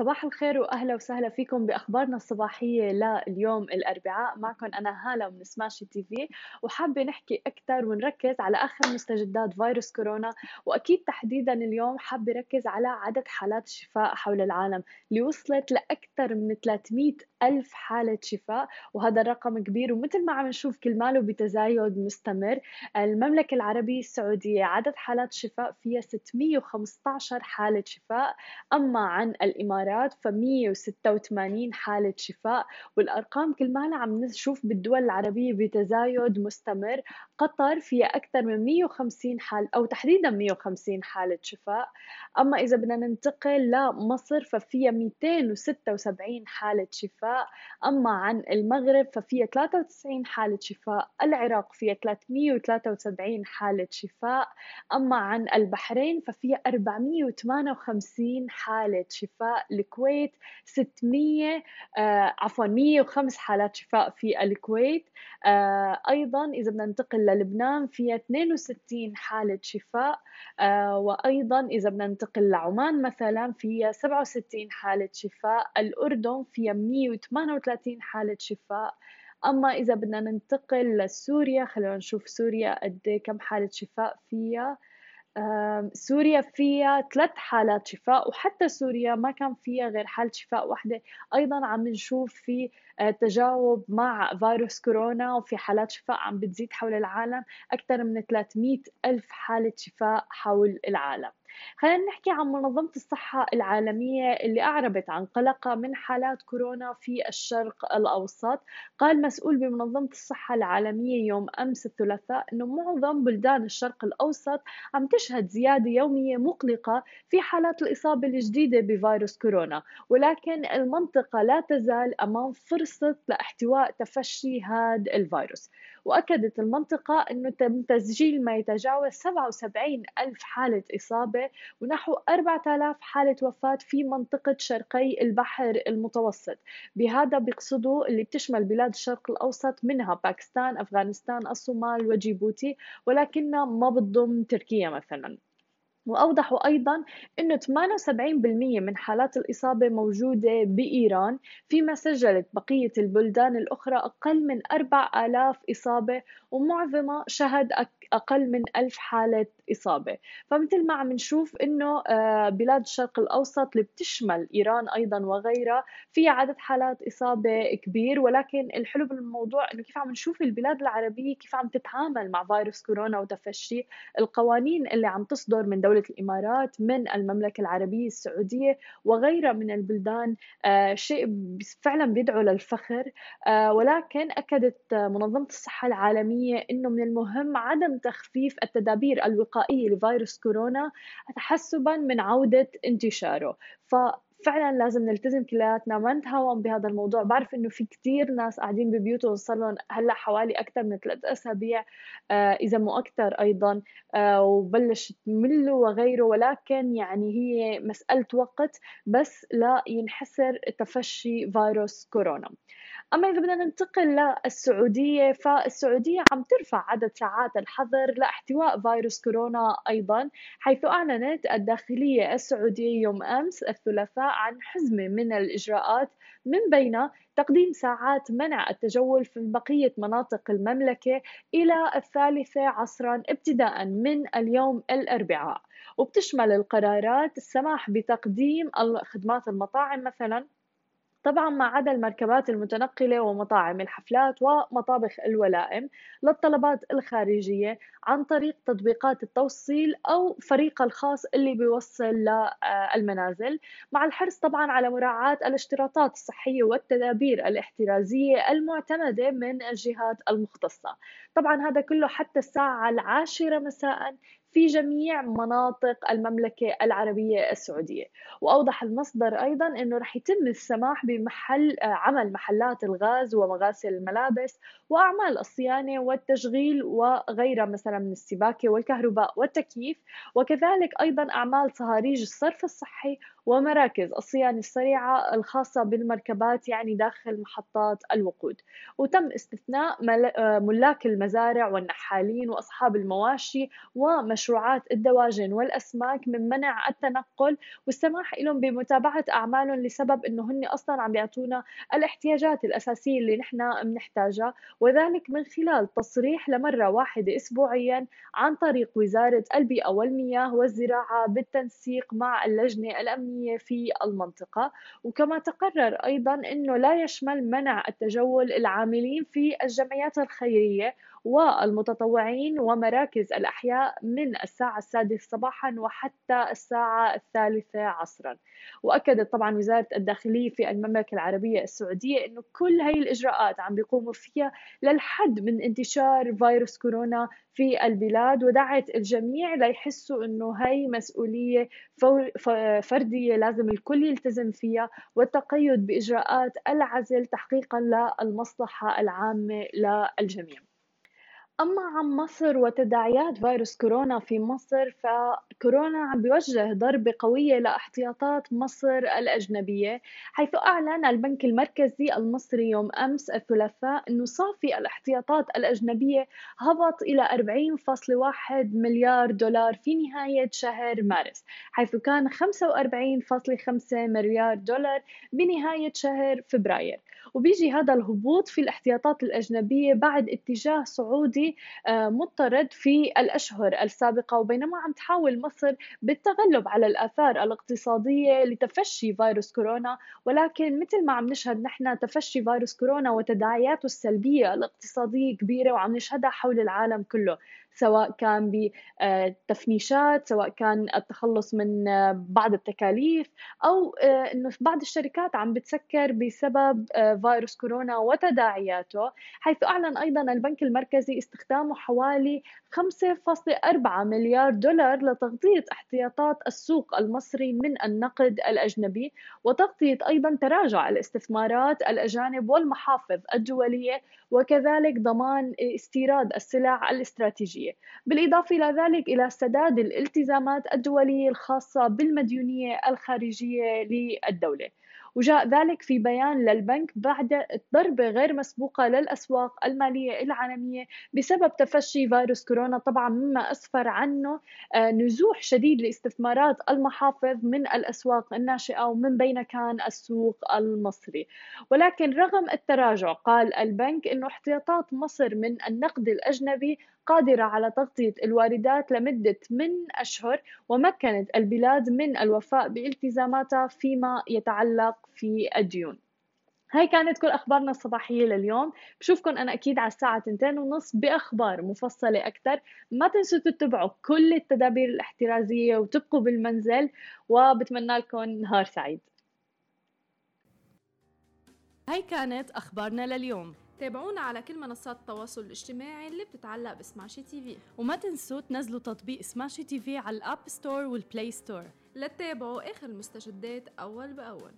صباح الخير وأهلا وسهلا فيكم بأخبارنا الصباحية لليوم الأربعاء. معكم أنا هالة من سماشي تي في وحابة نحكي أكثر ونركز على آخر مستجدات فيروس كورونا. وأكيد تحديدا اليوم حابة ركز على عدد حالات الشفاء حول العالم اللي وصلت لأكثر من 300 ألف حالة شفاء وهذا الرقم كبير ومثل ما عم نشوف كل ماله بتزايد مستمر. المملكة العربية السعودية عدد حالات الشفاء فيها 615 حالة شفاء أما عن الإمارات ف 186 حالة شفاء. والأرقام كل مالها عم نشوف بالدول العربية بتزايد مستمر. قطر فيها أكثر من 150 حالة أو تحديدا 150 حالة شفاء. أما إذا بدنا ننتقل لمصر ففيها 276 حالة شفاء. أما عن المغرب ففيها 93 حالة شفاء العراق فيها 373 حالة شفاء. أما عن البحرين ففيها 458 حالة شفاء الكويت 600 آه عفوا 105 حالات شفاء في الكويت. آه أيضا إذا بدنا ننتقل للبنان فيها 62 حالة شفاء. آه وأيضا إذا بدنا ننتقل لعمان مثلا فيها 67 حالة شفاء الأردن فيها 138 حالة شفاء. أما إذا بدنا ننتقل لسوريا خلونا نشوف سوريا قد كم حالة شفاء فيها. سوريا فيها ثلاث حالات شفاء وحتى سوريا ما كان فيها غير حالة شفاء واحدة. أيضا عم نشوف في آه، تجاوب مع فيروس كورونا وفي حالات شفاء عم بتزيد حول العالم. أكثر من 300 ألف حالة شفاء حول العالم. خلينا نحكي عن منظمة الصحة العالمية اللي أعربت عن قلقها من حالات كورونا في الشرق الأوسط. قال مسؤول بمنظمة الصحة العالمية يوم أمس الثلاثاء أنه معظم بلدان الشرق الأوسط عم تشهد زيادة يومية مقلقة في حالات الإصابة الجديدة بفيروس كورونا. ولكن المنطقة لا تزال أمام فرصة لاحتواء تفشي هذا الفيروس. وأكدت المنطقة أنه تم تسجيل ما يتجاوز 77 ألف حالة إصابة ونحو 4000 حالة وفاة في منطقة شرقي البحر المتوسط. بهذا بيقصدوا اللي بتشمل بلاد الشرق الأوسط منها باكستان أفغانستان الصومال وجيبوتي ولكنها ما بتضم تركيا مثلاً. وأوضحوا أيضا أنه 78% من حالات الإصابة موجودة بإيران. فيما سجلت بقية البلدان الأخرى أقل من 4000 إصابة ومعظمها شهد أقل من ألف حالة إصابة. فمثل ما عم نشوف أنه آه، بلاد الشرق الأوسط اللي بتشمل إيران أيضا وغيرها في عدد حالات إصابة كبير. ولكن الحلو بالموضوع أنه كيف عم نشوف البلاد العربية كيف عم تتعامل مع فيروس كورونا وتفشي القوانين اللي عم تصدر من دولة الإمارات من المملكة العربية السعودية وغيرها من البلدان آه، شيء فعلا بيدعو للفخر آه، ولكن أكدت منظمة الصحة العالمية أنه من المهم عدم تخفيف التدابير الوقائية لفيروس كورونا تحسبا من عودة انتشاره. ف فعلا لازم نلتزم كلياتنا. ما نتهاون بهذا الموضوع. بعرف إنه في كتير ناس قاعدين ببيوتهم صار لهم هلأ حوالي أكثر من ثلاث أسابيع آه إذا مو أكثر أيضا آه وبلش تملوا وغيره ولكن يعني هي مسألة وقت بس لا ينحسر تفشي فيروس كورونا. أما إذا بدنا ننتقل للسعودية فالسعودية عم ترفع عدد ساعات الحظر لاحتواء فيروس كورونا أيضا حيث أعلنت الداخلية السعودية يوم أمس الثلاثاء عن حزمة من الإجراءات من بينها تقديم ساعات منع التجول في بقية مناطق المملكة إلى الثالثة عصرا ابتداء من اليوم الأربعاء. وبتشمل القرارات السماح بتقديم خدمات المطاعم مثلا طبعا ما عدا المركبات المتنقلة ومطاعم الحفلات ومطابخ الولائم للطلبات الخارجية عن طريق تطبيقات التوصيل أو فريق الخاص اللي بيوصل للمنازل مع الحرص طبعا على مراعاة الاشتراطات الصحية والتدابير الاحترازية المعتمدة من الجهات المختصة. طبعا هذا كله حتى الساعة العاشرة مساء في جميع مناطق المملكة العربية السعودية. وأوضح المصدر أيضا أنه رح يتم السماح بمحل آه، عمل محلات الغاز ومغاسل الملابس وأعمال الصيانة والتشغيل وغيرها مثلا من السباكة والكهرباء والتكييف. وكذلك أيضا أعمال صهاريج الصرف الصحي ومراكز الصيانة السريعة الخاصة بالمركبات يعني داخل محطات الوقود. وتم استثناء ملاك المزارع والنحالين وأصحاب المواشي ومشروعات الدواجن والأسماك من منع التنقل والسماح لهم بمتابعة أعمالهم لسبب أنه هن أصلا عم يعطونا الاحتياجات الأساسية اللي نحن بنحتاجها وذلك من خلال تصريح لمرة واحدة أسبوعيا عن طريق وزارة البيئة والمياه والزراعة بالتنسيق مع اللجنة الأمنية في المنطقة. وكما تقرر أيضا أنه لا يشمل منع التجول العاملين في الجمعيات الخيرية. والمتطوعين ومراكز الأحياء من الساعة السادسة صباحا وحتى الساعة الثالثة عصرا. وأكدت طبعا وزارة الداخلية في المملكة العربية السعودية أنه كل هاي الإجراءات عم بيقوموا فيها للحد من انتشار فيروس كورونا في البلاد ودعت الجميع ليحسوا أنه هاي مسؤولية فردية لازم الكل يلتزم فيها والتقيد بإجراءات العزل تحقيقا للمصلحة العامة للجميع. أما عن مصر وتداعيات فيروس كورونا في مصر فكورونا عم بيوجه ضربة قوية لاحتياطات مصر الأجنبية حيث أعلن البنك المركزي المصري يوم أمس الثلاثاء أنه صافي الاحتياطات الأجنبية هبط إلى 40.1 مليار دولار في نهاية شهر مارس حيث كان 45.5 مليار دولار بنهاية شهر فبراير. وبيجي هذا الهبوط في الاحتياطات الأجنبية بعد اتجاه صعودي آه، مضطرد في الأشهر السابقة وبينما عم تحاول مصر بالتغلب على الآثار الاقتصادية لتفشي فيروس كورونا. ولكن مثل ما عم نشهد نحن تفشي فيروس كورونا وتداعياته السلبية الاقتصادية كبيرة وعم نشهدها حول العالم كله. سواء كان بتفنيشات سواء كان التخلص من بعض التكاليف أو آه، إنه بعض الشركات عم بتسكر بسبب آه، فيروس كورونا وتداعياته حيث أعلن أيضا البنك المركزي استخدامه حوالي 5.4 مليار دولار لتغطية احتياطات السوق المصري من النقد الأجنبي وتغطية أيضا تراجع الاستثمارات الأجانب والمحافظ الدولية وكذلك ضمان استيراد السلع الاستراتيجية. بالإضافة إلى ذلك إلى سداد الالتزامات الدولية الخاصة بالمديونية الخارجية للدولة. وجاء ذلك في بيان للبنك بعد ضربة غير مسبوقة للأسواق المالية العالمية بسبب تفشي فيروس كورونا. طبعا مما أسفر عنه آه، نزوح شديد لاستثمارات المحافظ من الأسواق الناشئة ومن بين كان السوق المصري. ولكن رغم التراجع قال البنك أنه احتياطات مصر من النقد الأجنبي قادرة على تغطية الواردات لمدة من أشهر ومكنت البلاد من الوفاء بالتزاماتها فيما يتعلق في الديون. هاي كانت كل أخبارنا الصباحية لليوم. بشوفكن أنا أكيد على الساعة تنتين ونص بأخبار مفصلة أكثر ما تنسوا تتبعوا كل التدابير الاحترازية وتبقوا بالمنزل وبتمنى لكم نهار سعيد. هاي كانت أخبارنا لليوم. تابعونا على كل منصات التواصل الاجتماعي اللي بتتعلق ب Smashi TV. وما تنسوا تنزلوا تطبيق Smashi TV على ال App Store وال Play Store. لتتابعوا آخر المستجدات أول بأول.